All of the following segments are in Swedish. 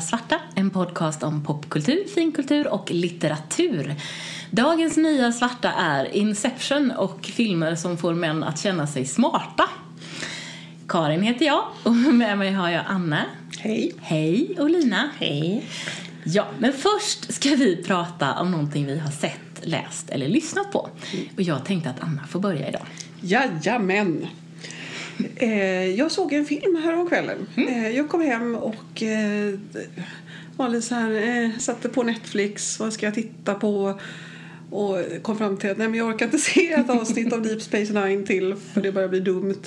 Svarta, en podcast om popkultur, finkultur och litteratur. Dagens Nya Svarta är Inception och filmer som får män att känna sig smarta. Karin heter jag och med mig har jag Anna. Hej. Hej och Lina. Hej. Ja, men först ska vi prata om någonting vi har sett, läst eller lyssnat på. Och jag tänkte att Anna får börja idag. Jajamän. Eh, jag såg en film häromkvällen. Mm. Eh, jag kom hem och eh, var lite så här, satte på Netflix. Vad ska jag titta på? Och kom fram till att nej, men jag orkar inte se ett avsnitt av Deep Space Nine till för det börjar bli dumt.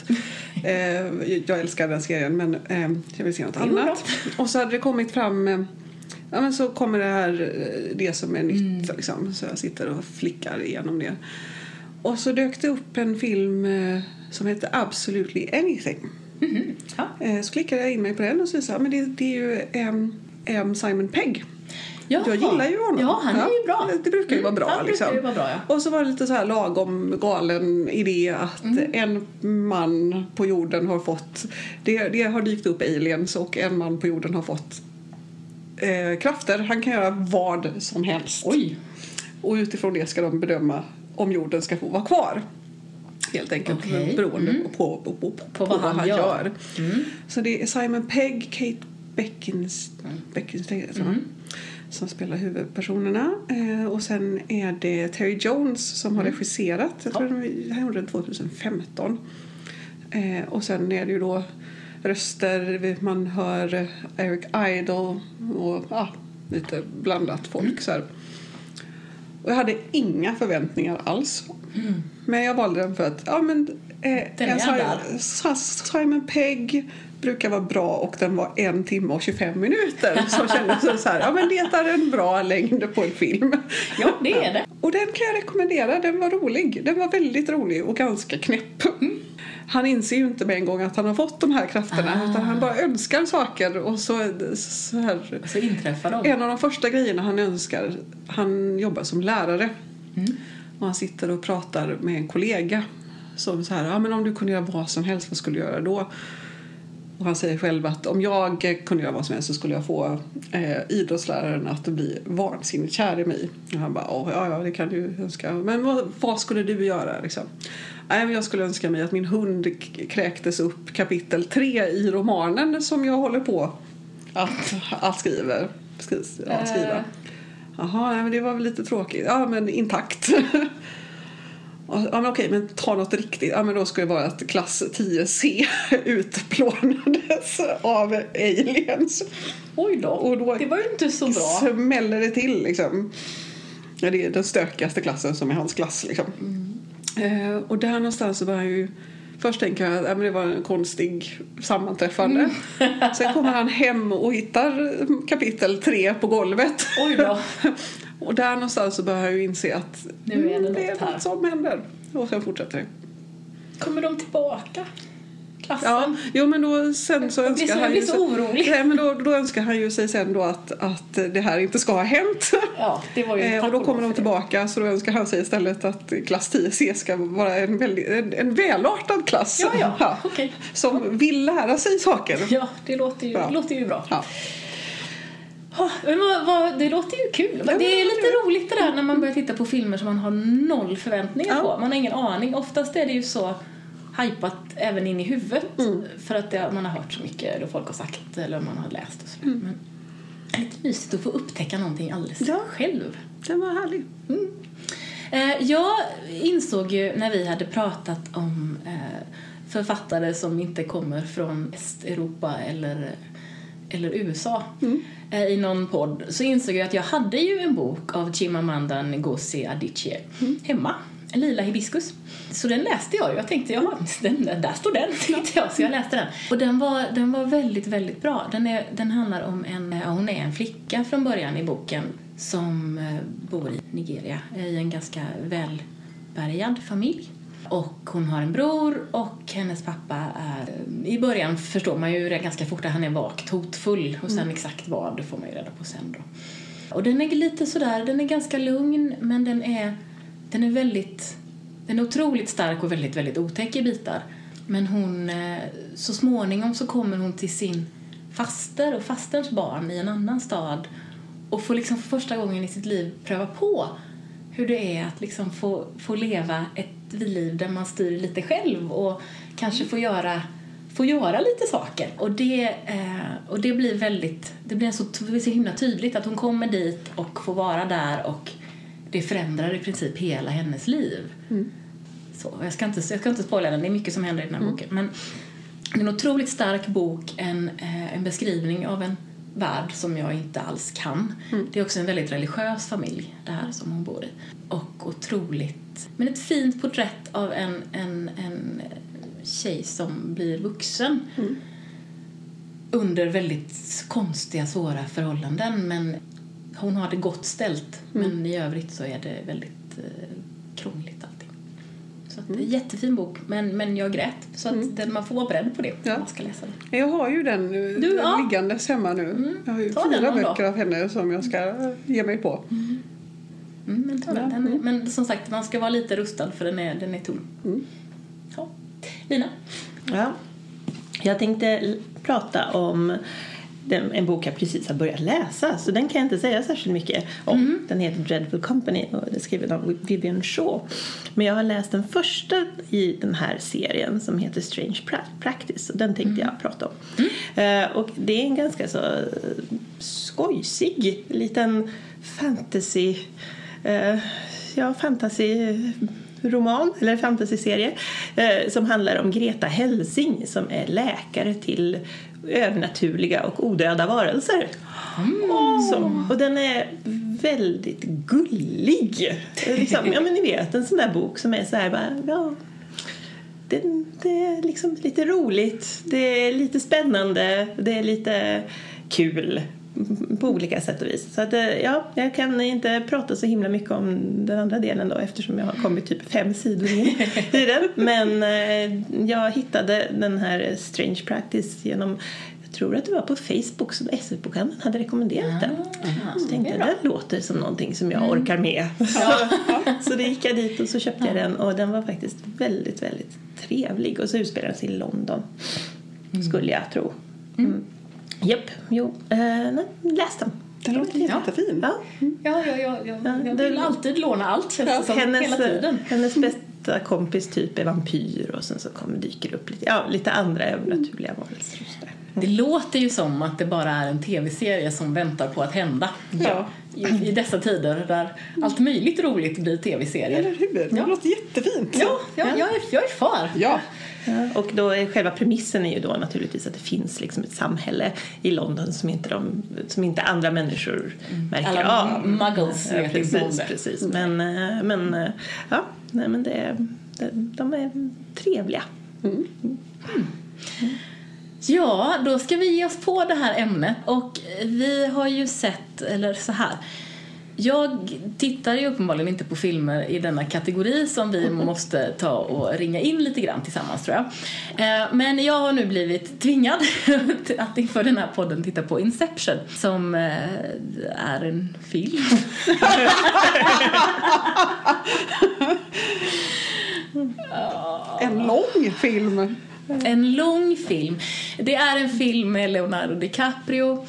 Jag älskar den serien men jag vill se något annat. Och så hade det kommit fram Ja men så kommer det här, det som är nytt liksom. Så jag sitter och flickar igenom det. Och så dök det upp en film eh, som heter Absolutely Anything. Ja. Eh, Så klickade jag in mig på den och så sa men det, det är ju em, em, Simon Pegg. Jaha. Jag gillar ju honom. Ja, han är ju bra. Det, det brukar ju vara bra. Han liksom. vara bra, ja. Och så var det lite så här lagom galen idé att Mm. en man på jorden har fått... Det, det har dykt upp aliens och en man på jorden har fått eh, krafter. Han kan göra vad som helst. Oj. Och utifrån det ska de bedöma om jorden ska få vara kvar. Helt enkelt Okej. beroende Mm. på, på, på, på, vad han gör. Mm. Så det är Simon Pegg, Kate Beckins, Beckins Mm. han, som spelar huvudpersonerna. Eh, och sen är det Terry Jones som har regisserat. Jag tror ja. han gjorde den 2015. Eh, och sen är det ju då röster, man hör Eric Idle och ja, lite blandat folk så här. Och jag hade inga förväntningar alls. Men jag valde den för att ja, men, eh, Mm. Den en. Simon, Simon Pegg brukar vara bra och den var en timme och 25 minuter. Så kändes det så här, ja men det är en bra längd på en film. Ja, det är det. Och den kan jag rekommendera, den var rolig. Den var väldigt rolig och ganska knäpp. Han inser ju inte med en gång att han har fått de här krafterna Ah. utan han bara önskar saker och så, så här, Så inträffar de. en av de första grejerna han önskar, han jobbar som lärare. Och han sitter och pratar med en kollega som så här, ja men om du kunde göra vad som helst, vad skulle du göra då? Och han säger själv att om jag kunde göra vad som helst så skulle jag få eh, idrottsläraren att bli vansinnigt kär i mig. Och han bara, "Åh, ja ja det kan du önska. Men vad, vad skulle du göra liksom? Nej, men jag skulle önska mig att min hund kräktes upp kapitel tre i romanen som jag håller på att, att skriva. Skris, ja, skriva. Eh. Jaha, nej, men det var väl lite tråkigt. Ja, men intakt. Ja, men okej, men ta något riktigt. Ja, men då ska det vara att klass 10C utplånades av aliens. Oj då. Och då Det var ju inte så bra. smäller det till liksom. Ja, det är den stökigaste klassen som är hans klass liksom. Eh, och där någonstans så var han ju Först tänker jag att ja, det var en konstig sammanträffande. Sen kommer han hem och hittar kapitel tre på golvet. Oj då. och där någonstans så börjar jag ju inse att Nu är det mm, det är något som händer. Och sen fortsätter det. Kommer de tillbaka? Klassen? Ja, jo men då sen så önskar så- han ju... så orolig. Nej, men då, då önskar han ju sig sen då att, att det här inte ska ha hänt. Ja, det var ju Eh, och då kommer de tillbaka så då önskar han sig istället att klass 10C ska vara en, väldigt, en, en välartad klass. Ja, ja. Okej. Som vill lära sig saker. det. Ja, det låter ju, Ja. låter ju bra. Ja. Vad, vad, det låter ju kul. det är det lite roligt det där när man börjar titta på filmer som man har noll förväntningar Ja. på. Man har ingen aning. Oftast är det ju så hypat även in i huvudet Mm. för att det, man har hört så mycket och folk har sagt eller man har läst och sådär. Mm. Men det är lite mysigt att få upptäcka någonting alldeles Ja. själv. Den var härlig. Eh, Jag insåg ju när vi hade pratat om eh, författare som inte kommer från Västeuropa eller, eller USA eh, i någon podd så insåg jag att jag hade ju en bok av Chimamanda Ngozi Adichie hemma. En lila hibiskus. Så den läste jag ju. Jag tänkte, ja, den, där står den, tänkte jag. Så jag läste den. Och den var, den var väldigt, väldigt bra. Den, är, den handlar om en, hon är en flicka från början i boken som eh, bor i Nigeria i en ganska välbärgad familj. Och hon har en bror och hennes pappa är... I början förstår man ju ganska fort att han är vagt hotfull och sen exakt vad får man ju reda på sen då. Och den är lite sådär, den är ganska lugn men den är, den är väldigt... Den är otroligt stark och väldigt, väldigt otäck i bitar. Men hon, eh, så småningom så kommer hon till sin faster och fasterns barn i en annan stad och får liksom för första gången i sitt liv pröva på hur det är att liksom få, få leva ett liv där man styr lite själv och kanske få göra, få göra lite saker. Och det, eh, och det blir väldigt, det blir så, det blir så himla tydligt att hon kommer dit och får vara där och det förändrar i princip hela hennes liv. Mm. Så, jag, ska inte, jag ska inte spoila den, det är mycket som händer i den här Mm. boken. Men det är en otroligt stark bok, en, eh, en beskrivning av en värld som jag inte alls kan. Mm. Det är också en väldigt religiös familj, det här som hon bor i. Och otroligt, men ett fint porträtt av en, en, en tjej som blir vuxen Mm. under väldigt konstiga, svåra förhållanden. Men hon har det gott ställt, Mm. men i övrigt så är det väldigt eh, krångligt allting. Så att, det är Mm. en jättefin bok, men, men jag grät. Så att den, man får vara beredd på det Ja. man ska läsa den. Jag har ju den nu, Du, ja. liggandes hemma nu. Mm. Jag har ju Ta den fyra böcker av henne som jag ska ge mig på. Mm, men, ta den. Ja. Den är, men som sagt, man ska vara lite rustad för den är, den är tung. Mm. Ja. Lina? Ja. Jag tänkte prata om den, en bok jag precis har börjat läsa så den kan jag inte säga särskilt mycket om. Den heter Dreadful Company och är skriven av Vivian Shaw. Men jag har läst den första i den här serien som heter Strange Pra- Practice och den tänkte jag prata om. Eh, och det är en ganska så skojsig liten fantasy eh, ja, fantasyroman eller fantasyserie eh, som handlar om Greta Helsing som är läkare till övernaturliga och odöda varelser. Som, och den är väldigt gullig. Liksom, ja men ni vet en sån där bok som är så här bara, ja det, det är liksom lite roligt, det är lite spännande, det är lite kul på olika sätt och vis. Så att, eh, ja, jag kan inte prata så himla mycket om den andra delen då eftersom jag har kommit typ fem sidor in i den. Men eh, jag hittade den här Strange Practice genom jag tror att det var på Facebook som SF-bokhandeln hade rekommenderat den. Så tänkte jag, det låter som någonting som jag orkar med. så då gick jag dit och så köpte jag den och den var faktiskt väldigt, väldigt trevlig. Och så utspelar den sig i London, skulle jag tro. Mm. Japp, jo, eh, nej, läs den. Den låter jättefin. Ja. Ja, ja, ja, ja. Ja, jag vill alltid låna allt känns det som, hela Hennes, tiden. hennes bästa kompis typ är vampyr och sen så kommer, dyker det upp lite, ja, lite andra övernaturliga varelser. och sådär. Det låter ju som att det bara är en tv-serie som väntar på att hända. Ja. I, I dessa tider där allt möjligt roligt blir tv-serier. Eller hur? Det Ja. låter jättefint. Ja, ja, jag, är, jag är för. Ja. Ja, och då är själva premissen är ju då naturligtvis att det finns liksom ett samhälle i London som inte, de, som inte andra människor märker Mm. Alla av. muggles Ja, precis, precis. Men, eh, men eh, ja, nej, men det, det, de är trevliga. Ja, då ska vi ge oss på det här ämnet och vi har ju sett, eller så här. Jag tittar ju uppenbarligen inte på filmer i denna kategori som vi måste ta och ringa in lite grann tillsammans tror jag. Eh, Men jag har nu blivit tvingad att inför den här podden titta på Inception som eh, är en film. En lång film. En lång film. Det är en film med Leonardo DiCaprio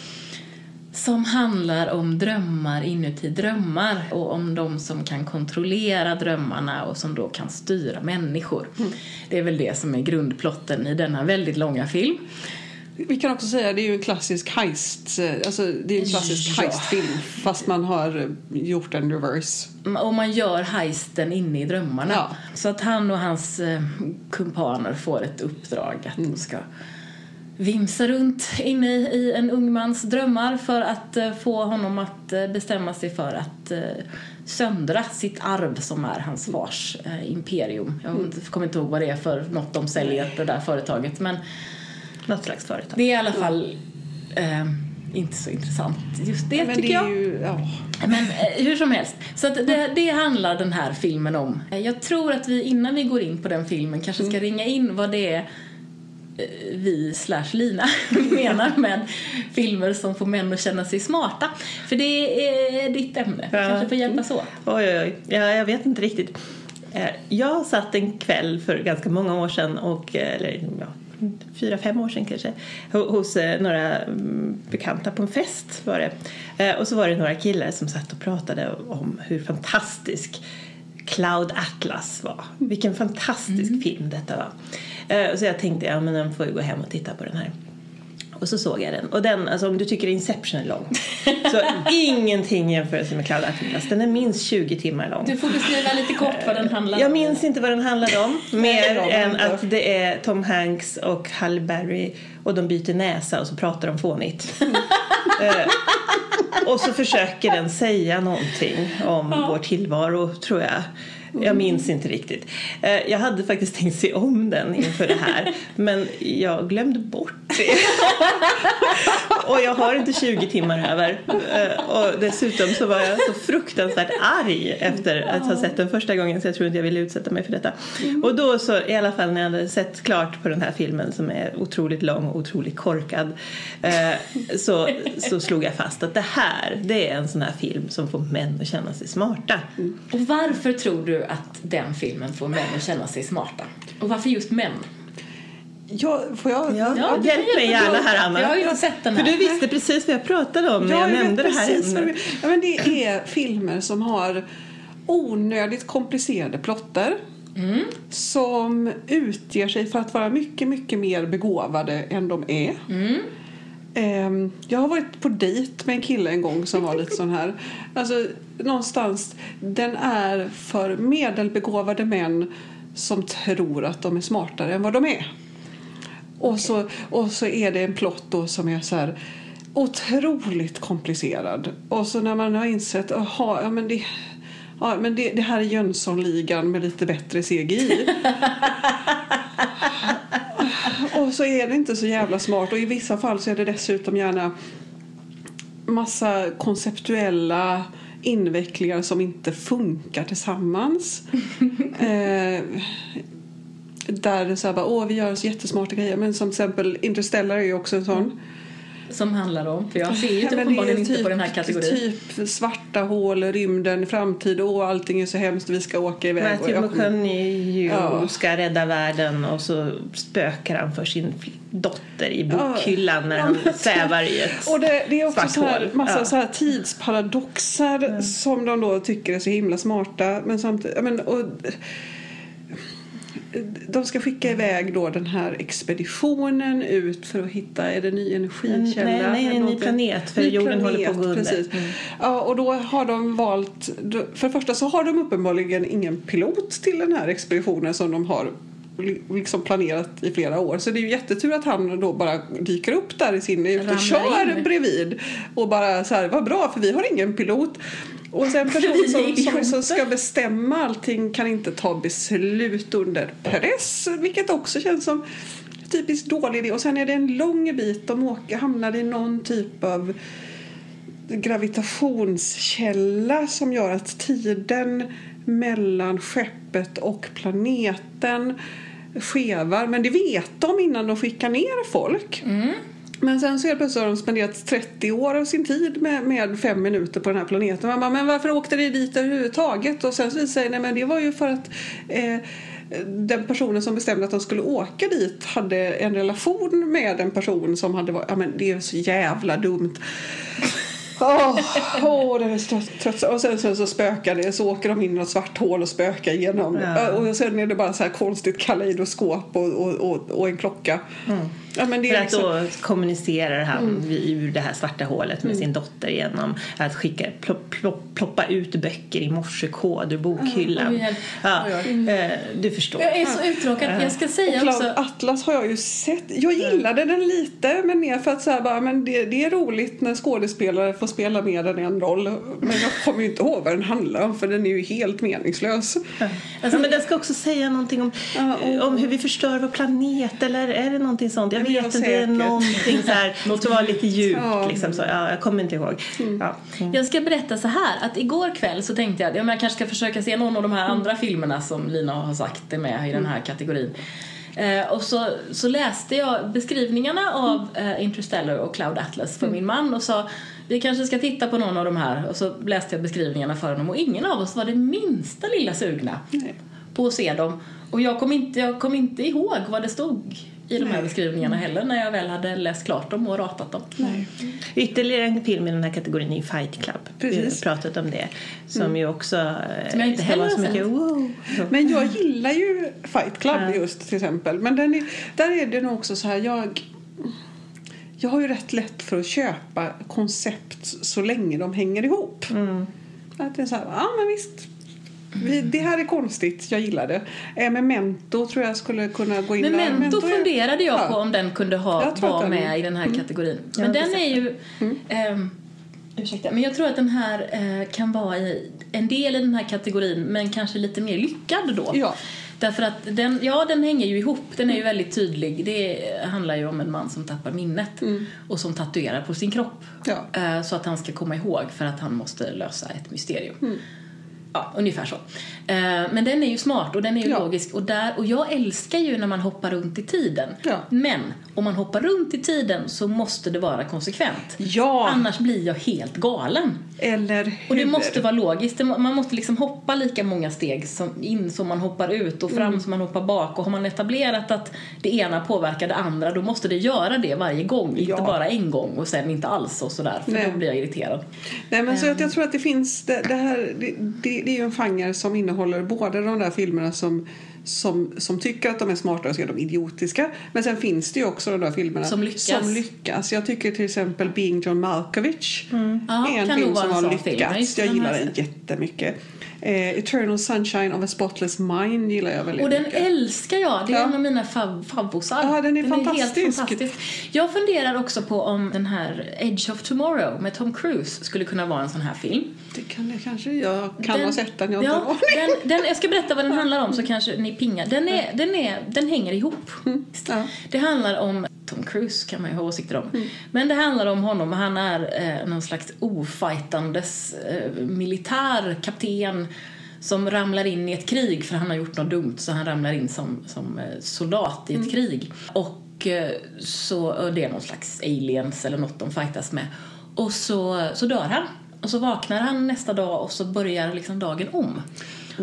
som handlar om drömmar inuti drömmar och om de som kan kontrollera drömmarna och som då kan styra människor. Det är väl det som är grundplotten i denna väldigt långa film. Vi kan också säga att det är ju en klassisk heist, eh, alltså det är en klassisk Ja. heistfilm fast man har eh, gjort en reverse. Och man gör heisten inne i drömmarna. Ja. Så att han och hans eh, kumpaner får ett uppdrag att de ska vimsa runt inne i, en ung mans drömmar för att eh, få honom att eh, bestämma sig för att eh, söndra sitt arv som är hans fars imperium. Jag Mm. kommer inte ihåg vad det är för något de säljer, det där företaget. Men Något slags företag. det är i alla fall eh, inte så intressant just det Men tycker det jag. ju, ja. Men eh, hur som helst, så det, det handlar den här filmen om. Jag tror att vi innan vi går in på den filmen kanske ska ringa in vad det är vi slash Lina menar med filmer som får män att känna sig smarta. För det är ditt ämne. Vi Ja. kanske får hjälpas åt. Oj, oj, oj. Ja, jag vet inte riktigt. Eh, Jag satt en kväll för ganska många år sedan, och, eh, eller ja, fyra, fem år sedan kanske hos eh, några mm, bekanta på en fest var det. Eh, och så var det några killar som satt och pratade om hur fantastisk Cloud Atlas var. Vilken fantastisk mm. film detta var. Eh, så jag tänkte, ja men den får ju gå hem och titta på den här. Och så såg jag den. Och den, alltså om du tycker Inception är lång. så ingenting i jämförelse med Cloud Atlas. Den är minst 20 timmar lång. Du får beskriva lite kort vad den handlar om. Jag minns inte vad den handlade om. mer än att det är Tom Hanks och Halle Berry och de byter näsa och så pratar de fånigt. uh, och så försöker den säga någonting om ja. vår tillvaro tror jag. Jag minns inte riktigt. Eh, jag hade faktiskt tänkt se om den inför det här men jag glömde bort det. och jag har inte 20 timmar över. Eh, och dessutom så var jag så fruktansvärt arg efter att ha sett den första gången så jag tror inte jag ville utsätta mig för detta. Och då så i alla fall när jag hade sett klart på den här filmen som är otroligt lång och otroligt korkad eh, så, så slog jag fast att det här det är en sån här film som får män att känna sig smarta. Och varför tror du att den filmen får män att känna sig smarta? Och varför just män? Ja, får jag? Ja, ja hjälp mig gärna här Anna. Jag har ju sett den här. För du visste precis vad jag pratade om när jag, jag nämnde det här ämnet. Ja, men det är filmer som har onödigt komplicerade plotter. Mm. Som utger sig för att vara mycket, mycket mer begåvade än de är. Mm. Ehm, jag har varit på dejt med en kille en gång som var lite sån här. Alltså någonstans, den är för medelbegåvade män som tror att de är smartare än vad de är. Och så, och så är det en plott då som är så här otroligt komplicerad. Och så när man har insett, aha, ja men det Ja, men det, det här är Jönssonligan med lite bättre CGI. och så är det inte så jävla smart. Och i vissa fall så är det dessutom gärna massa konceptuella invecklingar som inte funkar tillsammans. eh, där det så här bara, åh vi gör så jättesmarta grejer. Men som till exempel Interstellar är ju också en sån som handlar om? För jag ser ju typ uppenbarligen inte typ, på den här kategorin. Typ svarta hål, rymden, framtid och allting är så hemskt vi ska åka iväg. Matthew McConaughey ja. ska rädda världen och så spökar han för sin dotter i bokhyllan ja. när han svävar i ett Och det, det är också så här, massa ja. så här tidsparadoxer mm. som de då tycker är så himla smarta. Men samtidigt, men, och, de ska skicka iväg då den här expeditionen ut för att hitta, är det ny energikälla? Nej, nej en ny planet för ny jorden planet, håller på att gå under. Mm. Ja, och då har de valt, för det första så har de uppenbarligen ingen pilot till den här expeditionen som de har liksom planerat i flera år. Så det är ju jättetur att han då bara dyker upp där i sin ute och kör in. bredvid. Och bara så här, vad bra för vi har ingen pilot. Och sen person som, som, som, ska bestämma allting kan inte ta beslut under press. Vilket också känns som typiskt dålig idé. Och sen är det en lång bit. De åker, hamnar i någon typ av gravitationskälla som gör att tiden mellan skeppet och planeten skevar. Men det vet de innan de skickar ner folk. Mm. Men sen så helt plötsligt har de spenderat 30 år av sin tid med, med fem minuter på den här planeten. Man bara, men varför åkte de dit överhuvudtaget? Och sen så visar det sig, det var ju för att eh, den personen som bestämde att de skulle åka dit hade en relation med en person som hade varit, ja men det är så jävla dumt. Åh, oh, oh, det är så trött. Och sen, sen så spökar det, så åker de in i något svart hål och spökar igenom. Ja. Och sen är det bara så här konstigt kaleidoskop och, och, och, och en klocka. Mm. Ja, men det För att liksom... då kommunicerar han mm. ur det här svarta hålet med mm. sin dotter genom att skicka, plopp, plopp, ploppa ut böcker i morsekod ur bokhyllan. Mm. Ja, mm. Du förstår. Jag är så uttråkad. Jag ska säga och också... Atlas har jag ju sett. Jag gillade den lite men mer för att så bara, men det, det, är roligt när skådespelare får spela mer än en roll. Men jag kommer ju inte ihåg vad den handlar om för den är ju helt meningslös. Alltså, men den ska också säga någonting om, ja, och... om hur vi förstör vår planet eller är det någonting sånt? Jag vet inte, det är någonting så här, som var lite djupt ja. liksom så. Ja, jag kommer inte ihåg. Mm. Ja. Mm. Jag ska berätta så här att igår kväll så tänkte jag att jag kanske ska försöka se någon av de här mm. andra filmerna som Lina har sagt är med i den här kategorin. Eh, och så, så läste jag beskrivningarna av eh, Interstellar och Cloud Atlas för mm. min man och sa vi kanske ska titta på någon av de här och så läste jag beskrivningarna för honom och ingen av oss var det minsta lilla sugna Nej. på att se dem. Och jag kom, inte, jag kom inte ihåg vad det stod i de här beskrivningarna heller när jag väl hade läst klart dem och ratat dem. Nej. Ytterligare en film i den här kategorin är Fight Club. Vi har Precis. pratat om det. Som ju också eh, Som jag inte heller så mycket wow. Men jag gillar ju Fight Club Ja. just till exempel. Men den är, där är det nog också så här, jag... Jag har ju rätt lätt för att köpa koncept så länge de hänger ihop. Mm. Att det är så här, ja men visst. Det här är konstigt, jag gillar det. Eh, Memento tror jag skulle kunna gå in där. Memento funderade jag Ja. på om den kunde ha, vara den- Mm. med i den här kategorin. Jag Men den är ju... ehm, ursäkta, men jag tror att den här eh, kan vara i, en del i den här kategorin men kanske lite mer lyckad då. Ja. Därför att den, ja, den hänger ju ihop. Den är ju väldigt tydlig. Det handlar ju om en man som tappar minnet och som tatuerar på sin kropp. Mm. Ja. Eh, Så att han ska komma ihåg för att han måste lösa ett mysterium. Mm. Ja, ungefär så. Eh, Men den är ju smart och den är ju Ja. logisk. Och, där, och jag älskar ju när man hoppar runt i tiden. Ja. Men om man hoppar runt i tiden så måste det vara konsekvent. Ja, Annars blir jag helt galen. eller hur? Och det måste vara logiskt. Man måste liksom hoppa lika många steg som in som man hoppar ut och fram som man hoppar bak. Och har man etablerat att det ena påverkar det andra då måste det göra det varje gång. Inte Ja. bara en gång och sen inte alls och sådär. För Nej. då blir jag irriterad. Nej, men så att Ehm. jag tror att det finns, det, det här, det, det, det är ju en genre som innehåller både de där filmerna som, som, som tycker att de är smarta och så är de idiotiska. Men sen finns det ju också de där filmerna Som lyckas. som lyckas. Jag tycker till exempel Being John Malkovich Ja, är en film som har film. Lyckats. det, jag den gillar den jättemycket. Eh, Eternal Sunshine of a Spotless Mind gillar jag väldigt Och den mycket. älskar jag. Det är Ja. en av mina fav favvosar. Ja, den är helt fantastisk. fantastisk. Jag funderar också på om den här Edge of Tomorrow med Tom Cruise skulle kunna vara en sån här film. Det kan det kanske. Jag kan Den- ha sett den. Jag har ja, den, den, Jag ska berätta vad den handlar om så kanske ni pingar. Den, är, den, är, den hänger ihop. Mm, Ja. Det handlar om Tom Cruise kan man ju ha åsikter om. Mm. Men det handlar om honom. Han är eh, någon slags ofajtandes eh, militär kapten som ramlar in i ett krig för han har gjort något dumt så han ramlar in som, som eh, soldat i ett krig. Och eh, så det är någon slags aliens eller något de fightas med. Och så, så dör han. Och så vaknar han nästa dag och så börjar liksom dagen om.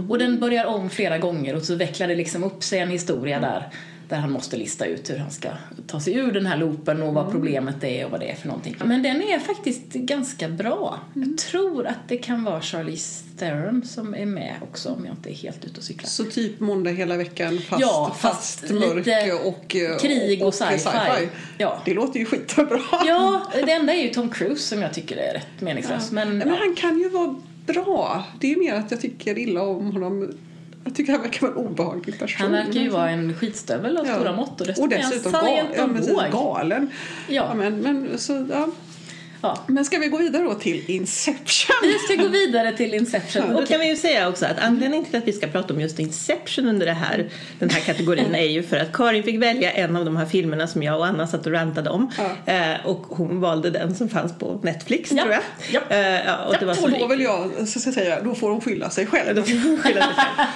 Och den börjar om flera gånger och så vecklar det liksom upp sig en historia där där han måste lista ut hur han ska ta sig ur den här loopen och vad problemet är och vad det är för någonting. Men den är faktiskt ganska bra. Jag tror att det kan vara Charlize Theron som är med också om jag inte är helt ute och cyklar. Så typ måndag hela veckan fast, Ja, fast, fast mörk lite och, eh, krig och sci-fi. Ja. Det låter ju skitbra. Ja, det enda är ju Tom Cruise som jag tycker är rätt meningslös. Men, Nej, men han kan ju vara bra. Det är mer att jag tycker illa om honom. Jag tycker han verkar vara en obehaglig person. han verkar ju vara en skitstövel av Ja. stora mått och Och dessutom han dessutom gal, ja, galen. Ja. men, men, så, ja. Ja. men ska vi gå vidare då till Inception? Vi ska gå vidare till Inception. Och då Okej. kan vi ju säga också att anledningen till att vi ska prata om just Inception under det här, den här kategorin är ju för att Karin fick välja en av de här filmerna som jag och Anna satt och rantade om. Ja. Eh, och hon valde den som fanns på Netflix Ja. tror jag. Ja. Eh, ja, och det var så Och då vill jag så ska jag säga, då får hon skylla sig själv. Då får hon skylla sig själv.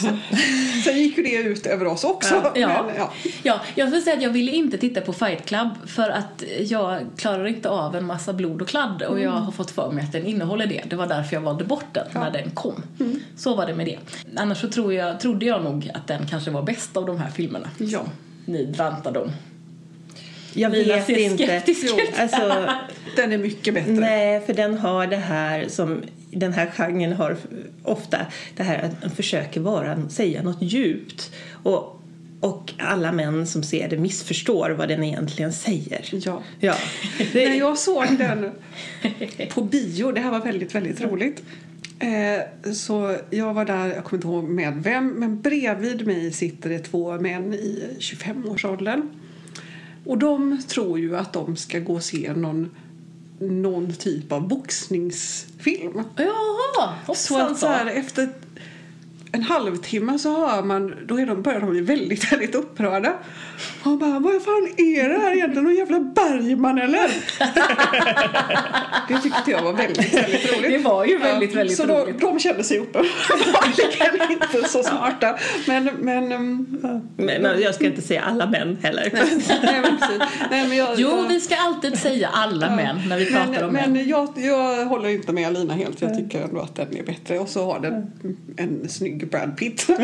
Sen gick ju det ut över oss också. Ja. Men, ja. ja, jag vill säga att jag ville inte titta på Fight Club för att jag klarar inte av en massa blod och kladd och jag har fått för mig att den innehåller det. Det var därför jag valde bort den när den kom. Så var det med det. Annars så tror jag, trodde jag nog att den kanske var bäst av de här filmerna. Ja. Ni rantade om. Jag Lina vet inte. ut. Alltså, Den är mycket bättre. Nej, för den har det här som den här genren har ofta. Det här att den försöker vara, säga något djupt. Och, och alla män som ser det missförstår vad den egentligen säger. Ja. Ja. När jag såg den på bio, det här var väldigt, väldigt roligt. Eh, så jag var där, jag kommer inte ihåg med vem, men bredvid mig sitter det två män i 25-årsåldern. Och de tror ju att de ska gå och se någon, någon typ av boxningsfilm. Jaha, Så att så här, efter en halvtimme så hör man, då är de, börjar de bli väldigt, väldigt upprörda. Och man bara, vad fan är det här egentligen? Någon jävla Bergman eller? det tyckte jag var väldigt, väldigt roligt. Det var ju väldigt, väldigt så då, roligt. de kände sig uppenbarligen inte så smarta. Men, men, um, Men, men jag ska inte säga alla män heller. nej, men precis. Nej, men jag, Jo, jag, vi ska alltid säga alla män när vi pratar men, om män. men jag, jag håller inte med Alina helt. Jag tycker ändå att den är bättre. Och så har den en snygg Brad Pitt.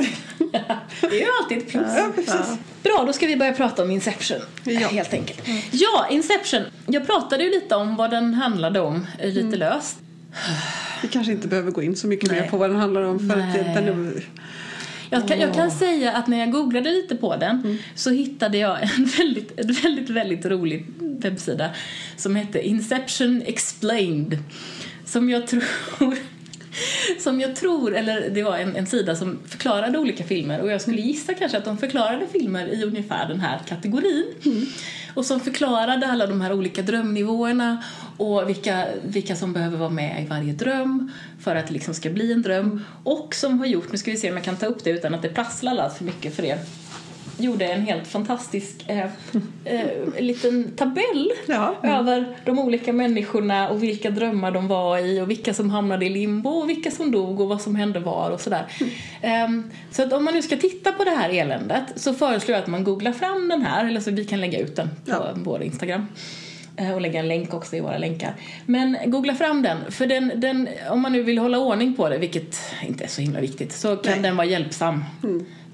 Det är ju alltid ett plus. Ja, precis. Bra, då ska vi börja prata om Inception. Ja. Helt enkelt. Ja, Inception. Jag pratade ju lite om vad den handlade om, eh, lite löst. Vi kanske inte behöver gå in så mycket Nej. mer på vad den handlar om för att Nej. den är... Jag kan, jag kan säga att när jag googlade lite på den så hittade jag en väldigt, en väldigt, väldigt rolig webbsida som hette Inception Explained. Som jag tror som jag tror, eller det var en, en sida som förklarade olika filmer och jag skulle gissa kanske att de förklarade filmer i ungefär den här kategorin. Och som förklarade alla de här olika drömnivåerna och vilka, vilka som behöver vara med i varje dröm för att det liksom ska bli en dröm. Och som har gjort, nu ska vi se om jag kan ta upp det utan att det prasslar allt för mycket för er gjorde en helt fantastisk eh, eh, liten tabell Ja. över de olika människorna och vilka drömmar de var i och vilka som hamnade i limbo och vilka som dog och vad som hände var och sådär. Ehm, så att om man nu ska titta på det här eländet så föreslår jag att man googlar fram den här, eller så vi kan lägga ut den på Ja. vår Instagram. Eh, Och lägga en länk också i våra länkar. Men googla fram den, för den, den, om man nu vill hålla ordning på det, vilket inte är så himla viktigt, så kan Nej. den vara hjälpsam.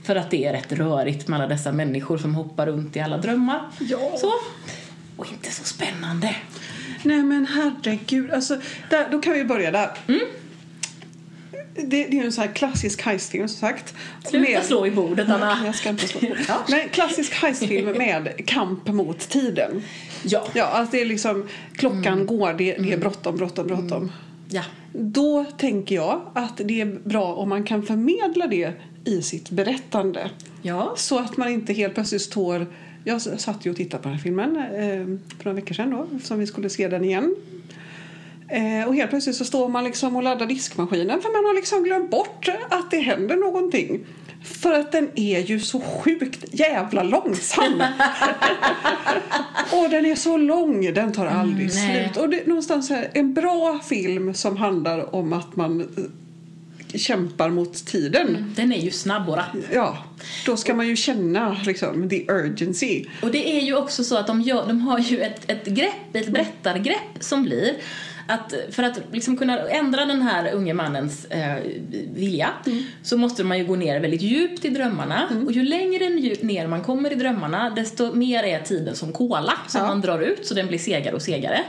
För att det är rätt rörigt med alla dessa människor som hoppar runt i alla drömmar. Ja. Så. Och inte så spännande. Nej men herregud, alltså, där, då kan vi börja där. Mm. Det, det är en sån här klassisk heistfilm som sagt. Sluta Med- slå i bordet, Anna. Jag ska inte slå. Nej, klassisk heistfilm med kamp mot tiden. Ja. Ja, alltså det är liksom klockan Mm. går, det, det är bråttom, bråttom, bråttom. Ja. Då tänker jag att det är bra om man kan förmedla det i sitt berättande. Ja. Så att man inte helt plötsligt står... Jag satt ju och tittade på den här filmen eh, för några veckor sedan då, som vi skulle se den igen. Eh, och helt plötsligt så står man liksom och laddar diskmaskinen för man har liksom glömt bort att det händer någonting. För att den är ju så sjukt jävla långsam. och den är så lång, den tar aldrig Mm, slut. Och det någonstans här, en bra film som handlar om att man kämpar mot tiden. Den är ju snabb och rapp. Ja, då ska man ju känna liksom the urgency. Och det är ju också så att de, gör, de har ju ett, ett grepp, ett berättargrepp som blir att för att liksom kunna ändra den här unge mannens eh, vilja så måste man ju gå ner väldigt djupt i drömmarna och ju längre ner man kommer i drömmarna desto mer är tiden som kola som Ja. man drar ut så den blir segare och segare.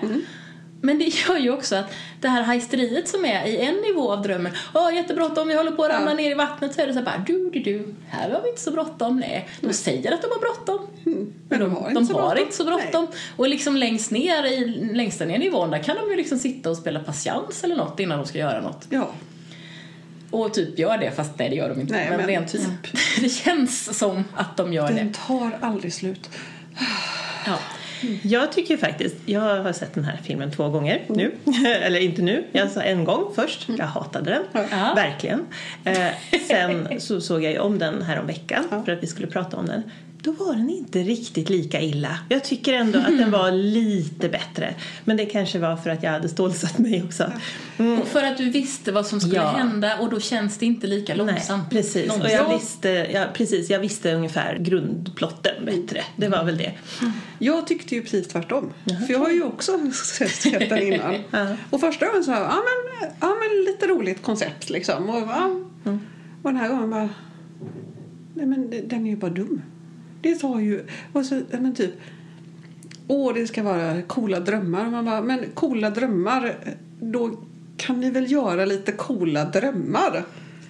Men det gör ju också att det här hajsteriet som är i en nivå av drömmen, åh jättebråttom, vi håller på att ramla Ja. ner i vattnet, så är det så här bara du, du, du, här har vi inte så bråttom, nej. De säger att de har bråttom. Men de har inte de så har bråttom. inte så bråttom. Och liksom längst ner i längsta ner nivån där kan de ju liksom sitta och spela patiens eller något innan de ska göra något. Ja, Och typ gör det, fast nej det gör de inte. Nej, men rent typ. det känns som att de gör den det. tar aldrig slut. Ja. Jag tycker faktiskt, jag har sett den här filmen två gånger nu. Eller inte nu, jag sa en gång först. Jag hatade den, Ja. verkligen. Eh, sen så såg jag ju om den här om veckan för att vi skulle prata om den. Då var den inte riktigt lika illa. Jag tycker ändå att den var lite bättre. Men det kanske var för att jag hade stålsatt mig också. Mm. Och för att du visste vad som skulle Ja. hända och då känns det inte lika långsamt. Nej, precis. Och Långsamt. jag visste, ja, precis, jag visste ungefär grundplotten bättre. Det var väl det. Jag tyckte ju precis tvärtom. För jag har ju också sett den innan. Ja. Och första gången så, ja men, ja men lite roligt koncept liksom. Och, ja, och den här gången bara, nej men den är ju bara dum. Det tar ju, och så, ja, men typ, åh det ska vara coola drömmar. Och man bara, men coola drömmar, då kan ni väl göra lite coola drömmar?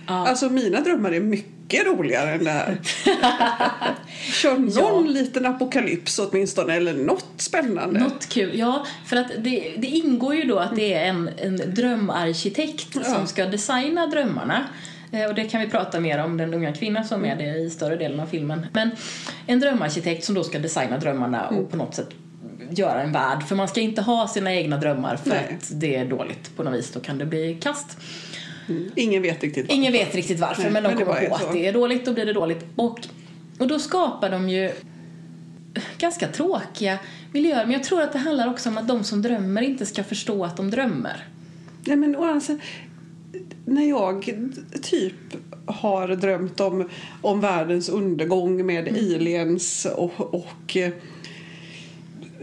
Ja. Alltså mina drömmar är mycket roligare än det här. Kör någon liten apokalyps åtminstone eller något spännande. Något kul, ja. För att det, det ingår ju då att det är en, en drömarkitekt som Ja. ska designa drömmarna. Eh, Och det kan vi prata mer om, den unga kvinnan som är det i större delen av filmen. Men en drömarkitekt som då ska designa drömmarna och på något sätt göra en värld. För man ska inte ha sina egna drömmar för Nej. att det är dåligt på något vis. Då kan det bli kast. Ingen vet riktigt vad. Ingen vet riktigt varför Nej, men de men kommer på så. att det är dåligt, då blir det dåligt. Och, och då skapar de ju ganska tråkiga miljöer. Men jag tror att det handlar också om att de som drömmer inte ska förstå att de drömmer. Nej, men å andra sidan, när jag typ har drömt om, om världens undergång med aliens och, och eh,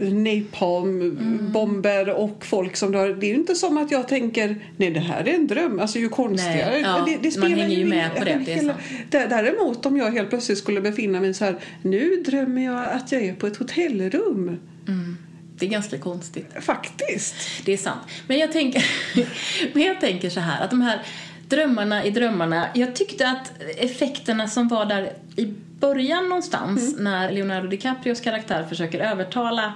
napalm-bomber och folk som dör. Det är ju inte som att jag tänker nej det här är en dröm. Alltså ju konstigare. Nej, ja, det, det man hänger ju med på det, det är Däremot om jag helt plötsligt skulle befinna mig så här. Nu drömmer jag att jag är på ett hotellrum. Det är ganska konstigt. Faktiskt. Det är sant. Men jag tänker, men jag tänker så här att de här drömmarna i drömmarna. Jag tyckte att effekterna som var där i början någonstans mm. när Leonardo DiCaprios karaktär försöker övertala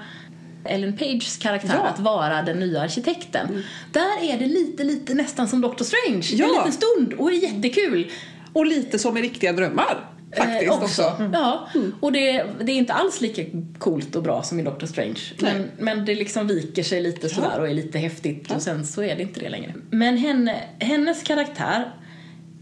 Ellen Pages karaktär ja. att vara den nya arkitekten. Mm. Där är det lite, lite nästan som Doctor Strange. Ja. En liten stund och är jättekul. Och lite som i riktiga drömmar. Faktiskt eh, också. också. Mm. Ja, mm. och det, det, är inte alls lika coolt och bra som i Doctor Strange. Men, men det liksom viker sig lite sådär ja. och är lite häftigt ja. och sen så är det inte det längre. Men henne, hennes karaktär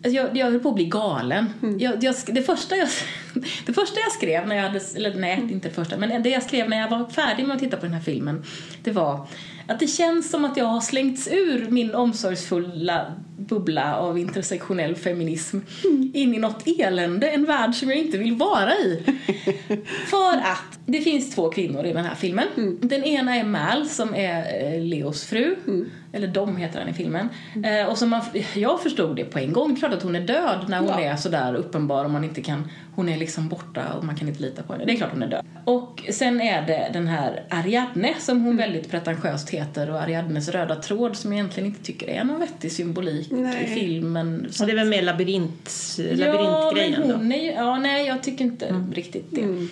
Alltså jag, jag höll på att bli galen. Mm. Jag, jag, det, första jag, det första jag skrev när jag hade, eller nej mm. inte det första, men det jag skrev när jag var färdig med att titta på den här filmen, det var att det känns som att jag har slängts ur min omsorgsfulla bubbla av intersektionell feminism mm. in i något elände, en värld som jag inte vill vara i. För att det finns två kvinnor i den här filmen. Mm. Den ena är Mal som är eh, Leos fru, mm. eller Dom heter han i filmen. Mm. Eh, och som man, jag förstod det på en gång, klart att hon är död när hon ja. är sådär uppenbar och man inte kan, hon är liksom borta och man kan inte lita på henne. Det är klart hon är död. Och sen är det den här Ariadne som hon mm. väldigt pretentiöst heter och Ariadnes röda tråd som jag egentligen inte tycker är någon vettig symbolik nej. i filmen. Så det är väl mer labyrint, labyrintgrejen ja, men hon är, ja, nej jag tycker inte mm. riktigt det. Mm.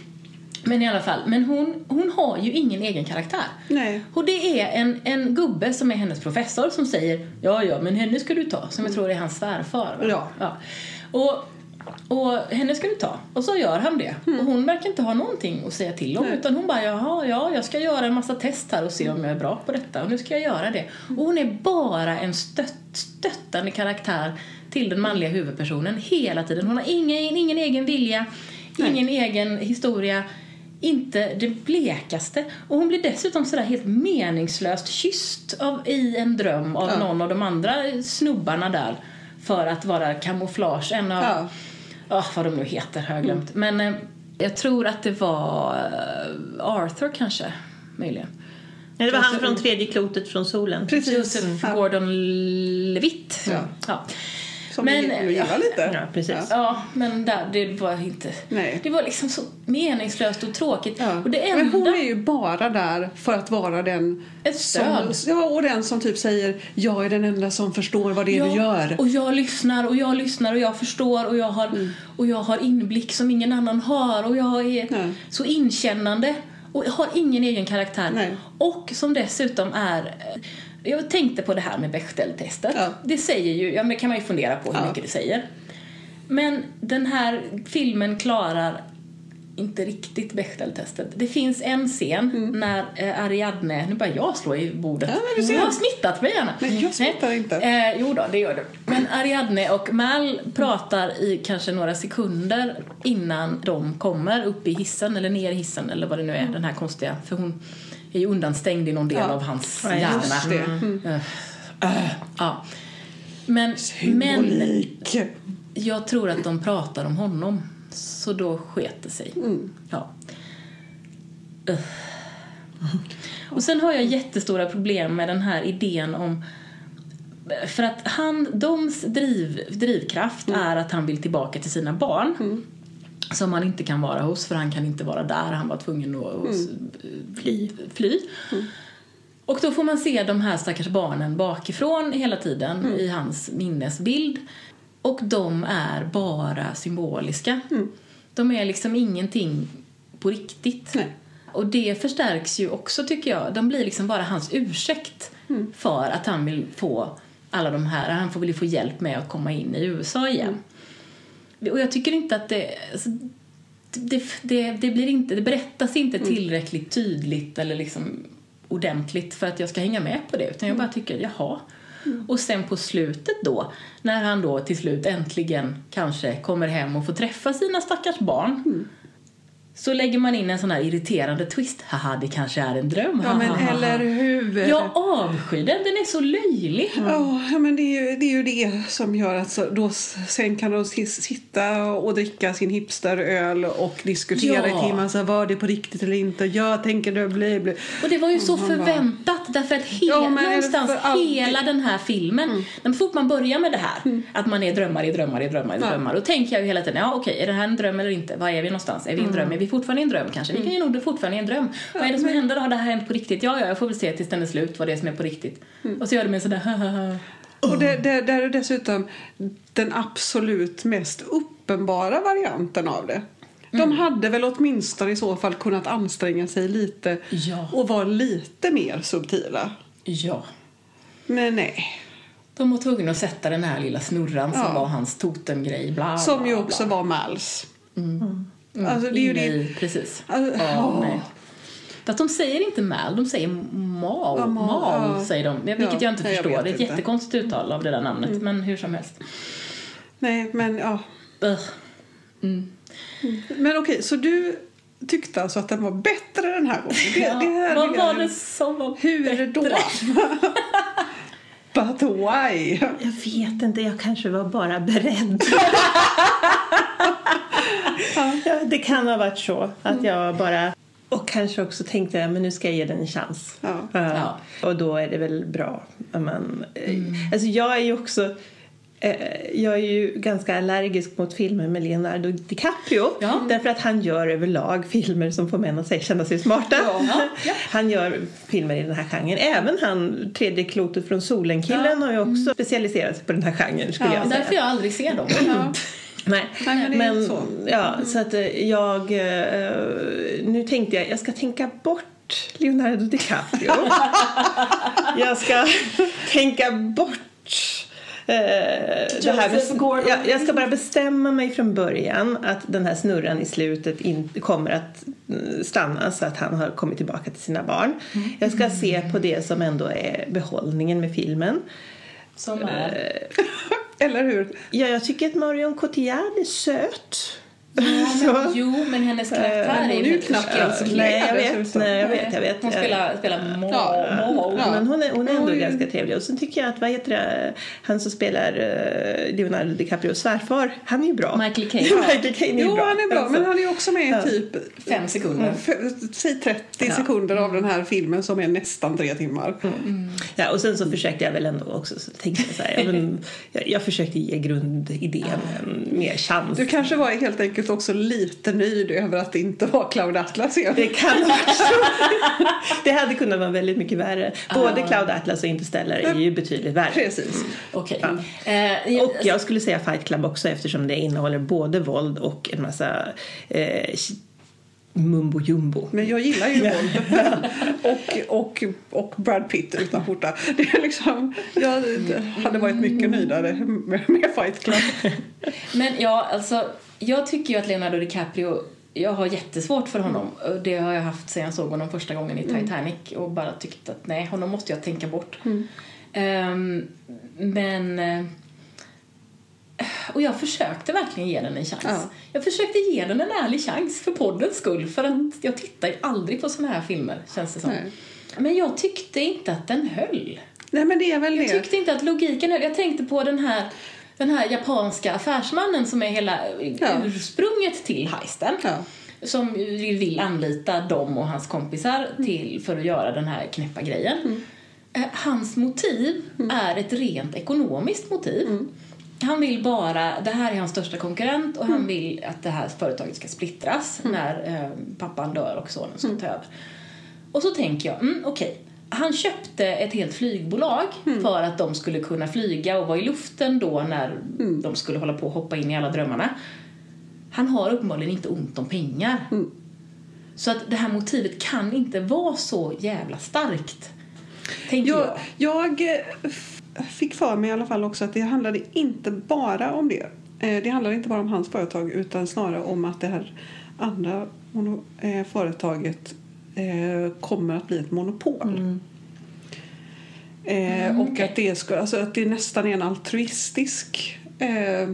Men i alla fall, men hon, hon har ju ingen egen karaktär. Nej. Och det är en, en gubbe som är hennes professor som säger ja, ja, men henne ska du ta. Som jag tror är hans svärfar. Ja. ja. Och, och henne ska du ta. Och så gör han det. Mm. Och hon verkar inte ha någonting att säga till om. Nej. Utan hon bara, jaha, ja, jag ska göra en massa test här och se om jag är bra på detta. Och nu ska jag göra det. Och hon är bara en stött, stöttande karaktär till den manliga huvudpersonen hela tiden. Hon har ingen, ingen egen vilja, ingen Nej. egen historia inte det blekaste. Och hon blir dessutom sådär helt meningslöst kysst av, i en dröm av ja. någon av de andra snubbarna där för att vara kamouflage. En av, ja. Oh, vad de nu heter har jag glömt. Mm. Men eh, jag tror att det var eh, Arthur kanske, möjligen. Ja, det var han från tredje klotet från solen. Precis. Joseph Gordon-Levitt. Ja. ja. Som men, vi gillar lite. Ja, precis. Ja. ja, men där, det var inte... Nej. Det var liksom så meningslöst och tråkigt. Ja. Och det enda... Men hon är ju bara där för att vara den... Ett stöd. Som, ja, och den som typ säger jag är den enda som förstår vad det är ja, du gör. och jag lyssnar och jag lyssnar och jag förstår och jag har, mm. och jag har inblick som ingen annan har och jag är så inkännande och har ingen egen karaktär. Nej. Och som dessutom är jag tänkte på det här med Bechdel-testet. Ja. Det säger ju, ja men kan man ju fundera på hur ja. mycket det säger. Men den här filmen klarar inte riktigt Bechdel-testet. Det finns en scen mm. när eh, Ariadne, nu börjar jag slå i bordet. Ja, men du Jag har smittat mig gärna. Nej, jag smittar inte. Eh, jo då, det gör du. Men Ariadne och Mal pratar i kanske några sekunder innan de kommer upp i hissen eller ner i hissen eller vad det nu är, mm. den här konstiga, för hon är ju undanstängd i någon del ja. av hans ja, hjärna. Mm. Uh, uh, ja. Men, men jag tror att de pratar om honom. Så då sket det sig. Mm. Ja. Uh. Och sen har jag jättestora problem med den här idén om för att han, doms driv, drivkraft mm. är att han vill tillbaka till sina barn. Mm som han inte kan vara hos för han kan inte vara där. Han var tvungen att mm. fly. fly. Mm. Och då får man se de här stackars barnen bakifrån hela tiden mm. i hans minnesbild. Och de är bara symboliska. Mm. De är liksom ingenting på riktigt. Nej. Och det förstärks ju också tycker jag. De blir liksom bara hans ursäkt mm. för att han vill få alla de här, han får väl få hjälp med att komma in i USA igen. Mm. Och jag tycker inte att det, alltså, det, det, det, blir inte, det berättas inte mm. tillräckligt tydligt eller liksom ordentligt för att jag ska hänga med på det. Utan jag bara mm. tycker, jaha. Mm. Och sen på slutet då, när han då till slut äntligen kanske kommer hem och får träffa sina stackars barn. Mm så lägger man in en sån här irriterande twist. Haha, det kanske är en dröm. Ja, men eller hur? Jag avskyr den, den är så löjlig. Ja, ja, men det är, ju, det är ju det som gör att så, då, sen kan de sitta och dricka sin hipsteröl och diskutera Ja. i timmar. Så var det på riktigt eller inte? Jag tänker det bli, bli. Och det var ju så man bara- förväntat därför att he- Ja, någonstans hela den här filmen, när fort man börjar med det här, att man är drömmar i drömmar i drömmar i Ja. drömmar, då tänker jag ju hela tiden, ja okej, är det här en dröm eller inte? Var är vi någonstans? Är vi en dröm? Är vi fortfarande i en dröm kanske? Vi kan ju nog det fortfarande i en dröm. Vad är det som händer då? Har det här hänt på riktigt? Ja, ja, jag får väl se tills den är slut vad det är som är på riktigt. Och så gör det med sådär, hahaha. Och det, det, det är dessutom den absolut mest uppenbara varianten av det. De hade väl åtminstone i så fall kunnat anstränga sig lite Ja. och vara lite mer subtila. Ja. Men nej. De var tvungna att sätta den här lilla snurran som Ja. var hans totemgrej. Bla, Som ju bla, också bla. var Mals. Mm, Alltså, det är ju det- i, precis. Alltså, Ja, åh. nej. Fast de säger inte mal, de säger mal. Ja, mal, mal ja. säger de, vilket Ja, jag inte nej, jag förstår. vet det är ett inte. Mm. jättekonstigt uttal av det där namnet, men hur som helst. Nej, men ja. Ugh. Men okej, så du tyckte alltså att den var bättre den här gången? Det, Ja, det här vad jag- var det som var Hur då? bättre? But why? Jag vet inte, jag kanske var bara beredd. ja, det kan ha varit så att jag bara... Och kanske också tänkte men nu ska jag ge den en chans. Ja. Uh, Ja. Och då är det väl bra. Man, eh, Alltså jag är ju också... eh, Jag är ju ganska allergisk mot filmer med Leonardo DiCaprio. Ja. Därför att han gör överlag filmer som får män att sig- känna sig smarta. Ja, ja. Han gör filmer i den här genren. Även han, tredje klotet från solen-killen har ju också specialiserat sig på den här genren skulle Ja, jag säga. Därför jag aldrig ser dem. Nej, Nej, men är så. Ja, så att eh, jag... eh, Nu tänkte jag, jag ska tänka bort Leonardo DiCaprio. jag ska tänka bort eh, det här med, jag, jag ska bara bestämma mig från början att den här snurran i slutet inte kommer att eh, stanna så att han har kommit tillbaka till sina barn. Jag ska se på det som ändå är behållningen med filmen. Som är... Eller hur? Ja, jag tycker att Marion Cotillard är söt. Ja, men, jo, men hennes karaktär hon är ju knappt ens Nej, jag vet. Nej, jag vet, jag vet. Hon spelar, spelar må, Ja. må. Ja. Men hon är, hon är ändå Oj. ganska trevlig. Och sen tycker jag att, vad heter det, han som spelar uh, Leonardo DiCaprios svärfar, han är ju bra. Michael Caine. Michael Caine är Jo, bra. han är bra, Alltså. men han är också med i typ Fem sekunder. f- säg 30 Ja. sekunder av den här filmen som är nästan tre timmar. Ja, och sen så försökte jag väl ändå också så tänkte jag så här, men, jag, jag försökte ge grundidén en mer chans. Du kanske var helt enkelt också lite nöjd över att det inte var Cloud Atlas igen. Det kan också. det hade kunnat vara väldigt mycket värre. Både Cloud Atlas och Interstellar är ju betydligt värre. Precis. Okej. Ja. Eh, Och jag skulle säga Fight Club också eftersom det innehåller både våld och en massa eh, mumbo jumbo. Men jag gillar ju våld. och, och, och Brad Pitt utan skjorta. Det är liksom, jag hade varit mycket nöjdare med Fight Club. Men ja, alltså, jag tycker ju att Leonardo DiCaprio, jag har jättesvårt för honom. Och Det har jag haft sedan jag såg honom första gången i Titanic och bara tyckt att nej, honom måste jag tänka bort. Ehm, men... eh, Och jag försökte verkligen ge den en chans. Ja. Jag försökte ge den en ärlig chans för poddens skull. För att jag tittar ju aldrig på såna här filmer, känns det som. Nej. Men jag tyckte inte att den höll. Nej men det är väl Jag det. tyckte inte att logiken höll. Jag tänkte på den här, den här japanska affärsmannen som är hela Ja. ursprunget till heisten. Ja. Som vill anlita dem och hans kompisar Mm. till för att göra den här knäppa grejen. Eh, Hans motiv Mm. är ett rent ekonomiskt motiv. Han vill bara, det här är hans största konkurrent och Mm. han vill att det här företaget ska splittras när eh, pappan dör och sonen ska Mm. ta över. Och så tänker jag, mm, okej. Han köpte ett helt flygbolag Mm. för att de skulle kunna flyga och vara i luften då när Mm. de skulle hålla på och hoppa in i alla drömmarna. Han har uppenbarligen inte ont om pengar. Mm. Så att det här motivet kan inte vara så jävla starkt. Tänker jag. Jag, jag eh, fick för mig i alla fall också att det handlade inte bara om det. Eh, Det handlade inte bara om hans företag utan snarare om att det här andra eh, företaget eh, kommer att bli ett monopol. Eh, och att det, ska, alltså att det nästan är en altruistisk eh,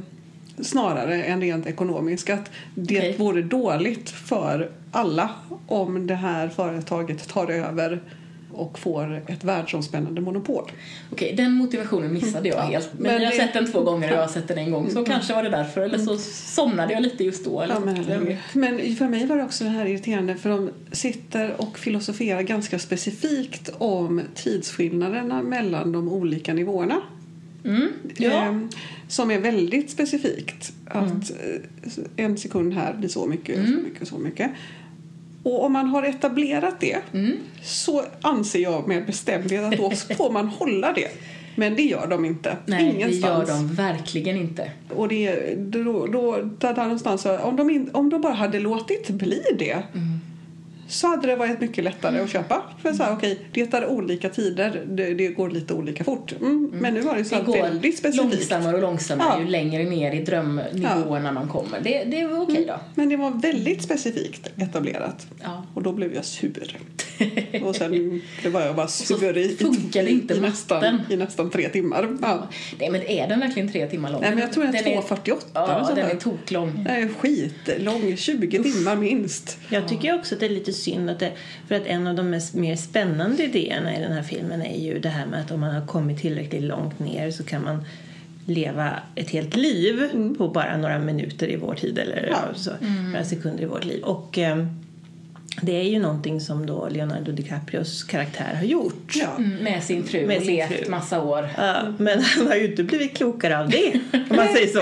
snarare än rent ekonomiskt. Att det Okej. vore dåligt för alla om det här företaget tar över och får ett världsomspännande monopol. Okej, den motivationen missade jag helt. Men, Men jag har det- Mm. sett den två gånger och jag har sett den en gång. Så kanske var det därför. Eller så somnade jag lite just då. Eller Ja, men, men för mig var det också det här irriterande för de sitter och filosoferar ganska specifikt om tidsskillnaderna mellan de olika nivåerna. Mm, ja. Ehm, som är väldigt specifikt. Att eh, en sekund här blir så mycket, Mm. så mycket, så mycket. Och om man har etablerat det Mm. så anser jag med bestämdhet att då får man hålla det. Men det gör de inte. Nej, det gör Ingenstans. de verkligen inte. Och det, då, då, där, där någonstans, om, de in, om de bara hade låtit bli det Mm. Så hade det varit mycket lättare att köpa. För så här, okej, det är olika tider, det, det går lite olika fort. Mm, Men nu var det så Det går väldigt specifikt. långsammare och långsammare Ja. ju längre ner i drömnivåerna man kommer. Det, det var okej då. Men det var väldigt specifikt etablerat. Ja. Och då blev jag sur. Och sen det var jag bara så sur i, funkade i, inte i, nästan, i nästan tre timmar. Ja. Nej, men är den verkligen tre timmar lång? Nej, men jag tror den är Den 2.48 eller Ja, den är toklång. Den är skitlång, 20 timmar minst. Jag tycker också att det är lite synd att det, för att en av de mest, mer spännande idéerna i den här filmen är ju det här med att om man har kommit tillräckligt långt ner så kan man leva ett helt liv på bara några minuter i vår tid eller Ja. så, några sekunder i vårt liv. Och ehm, det är ju någonting som då Leonardo DiCaprios karaktär har gjort. Ja. Mm, med sin fru Med och sin levt fru. massa år. Ja, men han har ju inte blivit klokare av det, om man säger så.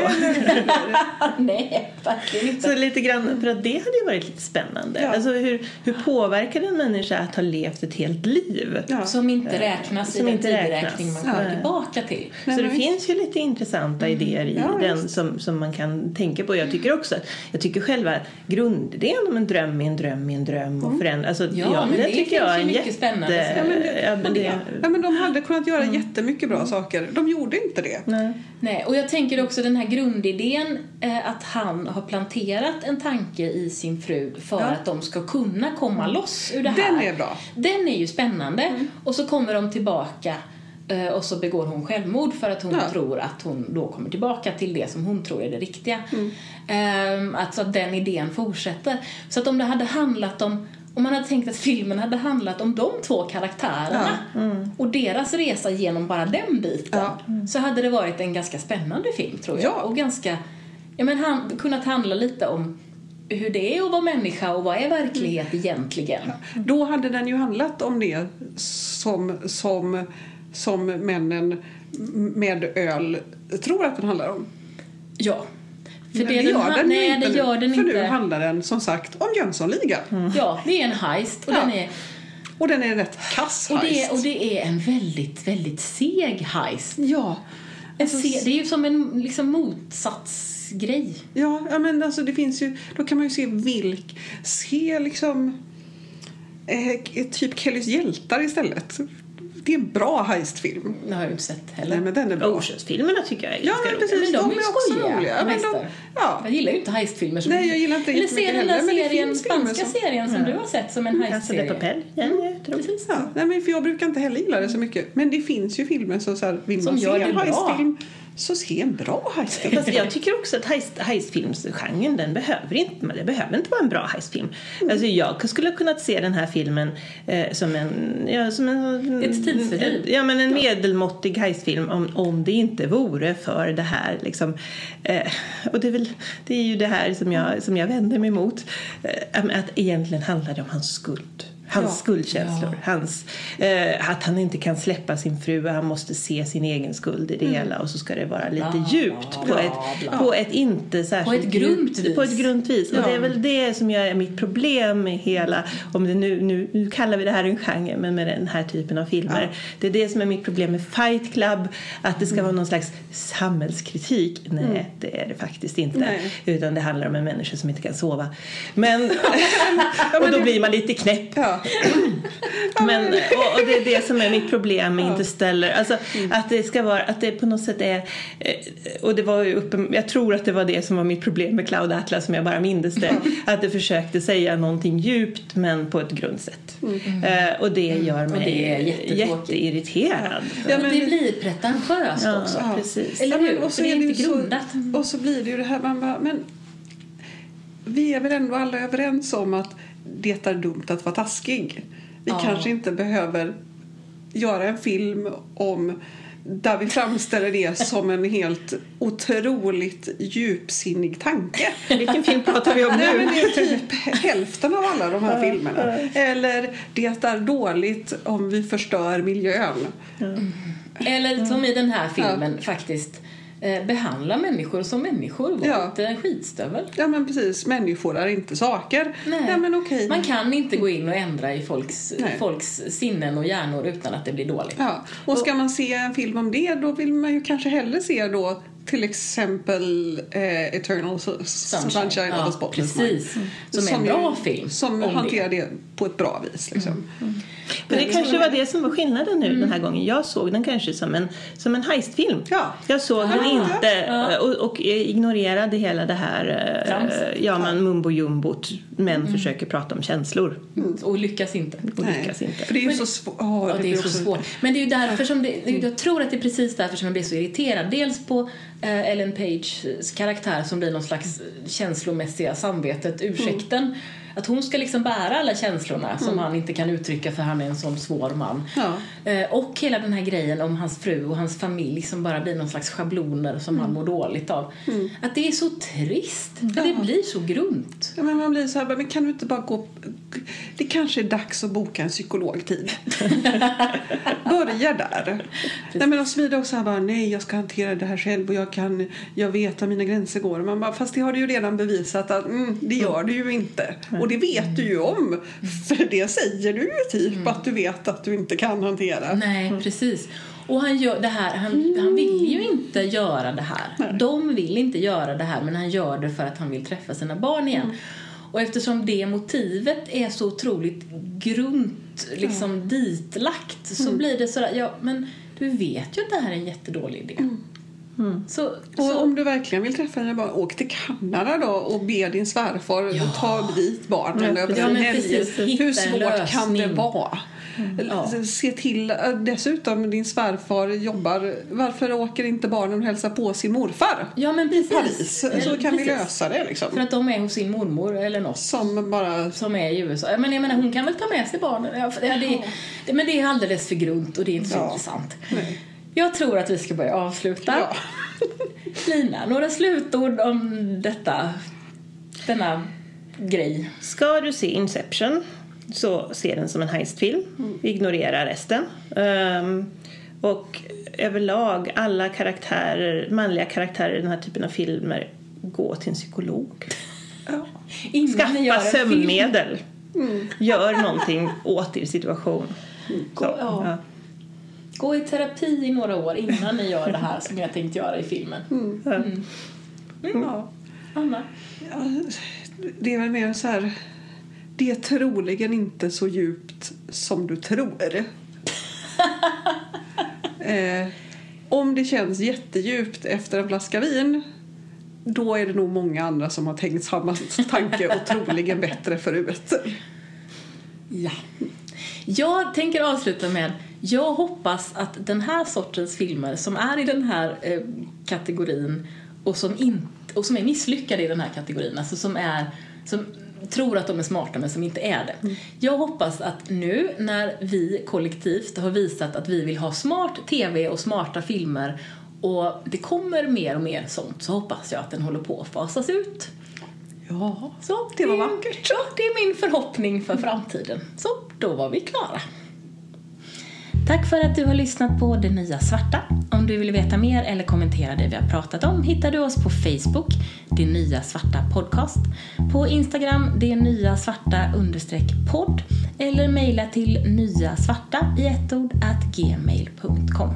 Nej, verkligen inte. Så lite grann, för att det hade ju varit lite spännande. Ja. Alltså hur, hur påverkar en människa att ha levt ett helt liv? Ja. Som inte räknas Som i den inte tideräkning räknas. man kommer tillbaka till. Så Nej, det men finns ju lite intressanta idéer i Ja, den som, som man kan tänka på. Jag tycker också jag tycker själva grundidén om en dröm i en dröm i en dröm och förändra, alltså, Ja, men det tycker finns jag är en mycket jätte... spännande Ja, men det- ja, men det, Ja, men de hade kunnat göra jättemycket bra saker. De gjorde inte det. nej. Nej, och jag tänker också den här grundidén eh, att han har planterat en tanke i sin fru för Ja. att de ska kunna komma loss ur det här. Den är bra. Den är ju spännande. Och så kommer de tillbaka och så begår hon självmord för att hon Ja. tror att hon då kommer tillbaka till det som hon tror är det riktiga. Mm. Alltså att den idén fortsätter. Så att om det hade handlat om om man hade tänkt att filmen hade handlat om de två karaktärerna och deras resa genom bara den biten Ja. så hade det varit en ganska spännande film tror jag. Ja. Och ganska, ja men han, kunnat handla lite om hur det är att vara människa och vad är verklighet egentligen. Då hade den ju handlat om det som, som, som männen med öl tror att den handlar om. Ja. För Men det, det den, gör den ju nej, inte det nu. gör den För inte. nu handlar den som sagt om Jönssonligan. Ja, det är en heist och Ja. den är Och den är en rätt kass och det, är, och det är en väldigt, väldigt seg heist. Ja. Alltså, se, det är ju som en liksom motsatsgrej. Ja, ja, men alltså det finns ju, då kan man ju se vilk, se liksom eh, typ Kellys hjältar istället. Det är en bra heistfilm. Det har jag inte sett heller. Nej men den är bra. Oceans-filmerna tycker jag är Ja ganska men roliga. precis, Men de de, är är också skojiga, roliga. de Men de, ja. Jag gillar ju inte heistfilmer. som- Nej, jag gillar inte Eller se den där heller, men det serien, spanska som- serien som du har sett som en Casa de heistserie. Papel. Ja, jag tror. Precis. Ja, nej, men för jag brukar inte heller gilla det så mycket. Men det finns ju filmer som så här, vill Som man gör se en bra. Så se en bra heistfilm. Fast jag tycker också att heist, heistfilmsgenren den behöver inte, det behöver inte vara en bra heistfilm. Alltså jag skulle ha kunnat se den här filmen eh, som en... Ja, som en Ett tidsfördriv. Ja, men en medelmåttig heistfilm om, om det inte vore för det här liksom. Eh, och det är, väl, det är ju det här som jag, som jag vänder mig emot. Eh, att egentligen handlar det om hans skuld. Hans Ja. skuldkänslor. Hans, eh, att han inte kan släppa sin fru och han måste se sin egen skuld i det hela och så ska det vara lite Bla, djupt på, bla, ett, bla. på ett inte särskilt På ett grunt vis. På ett grunt vis. Och Ja. det är väl det som är mitt problem med hela, om det nu, nu, nu kallar vi det här en genre, men med den här typen av filmer. Det är det som är mitt problem med Fight Club, att det ska vara någon slags samhällskritik. Nej, det är det faktiskt inte. Nej. Utan det handlar om en människa som inte kan sova. Men, och då blir man lite knäpp. Ja. Men, och, och det är det som är mitt problem med Interstellar. Alltså, Mm. att det ska vara, att det på något sätt är, eh, och det var ju uppen, jag tror att det var det som var mitt problem med Cloud Atlas som jag bara mindes det. Att det försökte säga någonting djupt men på ett grunt sätt. Eh, och det gör mig det är jätteirriterad. Ja, men- det blir pretentiöst Ja, också. ja, precis. Eller Ja, hur? och så det är inte ju så- grundat. Och så blir det ju det här, man bara, men vi är väl ändå alla överens om att det är dumt att vara taskig. Vi Ja. kanske inte behöver göra en film om där vi framställer det som en helt otroligt djupsinnig tanke. Vilken film pratar vi om Nej, men nu? det är typ hälften av alla de här filmerna. Eller det är dåligt om vi förstör miljön. Eller som i den här filmen faktiskt eh, behandla människor som människor. Var Ja. inte en skitstövel. Ja men precis, människor är inte saker. Nej. Ja men okej. Man kan inte gå in och ändra i folks, Nej. folks sinnen och hjärnor utan att det blir dåligt. Ja. Och ska man se en film om det då vill man ju kanske hellre se då till exempel eh, Eternal Sunshine, Sunshine of the Spotless precis. Mind. Som är en bra ju, film. Som om hanterar det. på ett bra vis. Liksom. Men det kanske var det som var skillnaden nu den här gången. Jag såg den kanske som en, som en heistfilm. Ja. Jag såg den inte ja. och, och ignorerade hela det här eh, ja, man mumbo jumbot men försöker prata om känslor Och lyckas inte. och lyckas inte. För det är ju så svårt. Ja, det är så svårt. Men det är ju därför som det, jag tror att det är precis därför som jag blir så irriterad. Dels på eh, Ellen Pages karaktär som blir någon slags känslomässiga samvetet, ursäkten. Att hon ska liksom bära alla känslorna som han inte kan uttrycka för han är en sån svår man. Ja. Eh, och hela den här grejen om hans fru och hans familj som bara blir någon slags schabloner som han mår dåligt av. Att det är så trist. För det blir så grunt. Ja, men man blir så här, men kan du inte bara gå... Det kanske är dags att boka en psykologtid. Börja där. Nej, men och så vidare och så här bara, nej jag ska hantera det här själv och jag kan, jag vet var mina gränser går. Man bara, fast det har du ju redan bevisat att mm, det gör du ju inte. Och det vet du ju om. För det säger du ju typ att du vet att du inte kan hantera. Nej, precis. Och han, gör det här, han, han vill ju inte göra det här. De vill inte göra det här, men han gör det för att han vill träffa sina barn igen. Och eftersom det motivet är så otroligt grunt, liksom ditlagt, så blir det sådär, ja men du vet ju att det här är en jättedålig idé. Så, Och så, om du verkligen vill träffa dina barn, åk till Kanada då och be din svärfar Ja. ta dit barnen Ja, över Ja, en men helg. precis. Hur svårt kan det vara? Ja. Se till, äh, dessutom din svärfar jobbar, varför åker inte barnen och hälsar på sin morfar? ja men precis. Paris, så kan vi precis. lösa det För liksom. att de är hos sin mormor eller något. Som bara, som är i USA. Men jag menar, hon kan väl ta med sig barnen. Ja, för- ja, det, det, men det är alldeles för grunt och det är inte så Ja. intressant. nej. Jag tror att vi ska börja avsluta. Ja. Lina, några slutord om detta, denna grej. Ska du se Inception så se den som en heistfilm. Ignorera resten. Ehm, och överlag, alla karaktärer, manliga karaktärer i den här typen av filmer, gå till en psykolog. Ja. Skaffa sömnmedel. Gör någonting åt er situation. Så, Ja. Gå i terapi i några år innan ni gör det här som jag tänkt göra i filmen. Ja. Anna? Ja, det är väl mer så här, det är troligen inte så djupt som du tror. eh, om det känns jättedjupt efter en flaska vin då är det nog många andra som har tänkt samma tanke och troligen bättre förut. Ja. Jag tänker avsluta med jag hoppas att den här sortens filmer som är i den här eh, kategorin och som, inte, och som är misslyckade i den här kategorin, alltså som är som tror att de är smarta men som inte är det. Jag hoppas att nu när vi kollektivt har visat att vi vill ha smart tv och smarta filmer och det kommer mer och mer sånt så hoppas jag att den håller på att fasas ut. Ja, Så det var vackert. Ja, det är min förhoppning för framtiden. Så, då var vi klara. Tack för att du har lyssnat på Det Nya Svarta. Om du vill veta mer eller kommentera det vi har pratat om hittar du oss på Facebook, Det Nya Svarta Podcast, på Instagram, Det Nya Svarta podd eller mejla till nyasvarta i ett ord at gmail.com.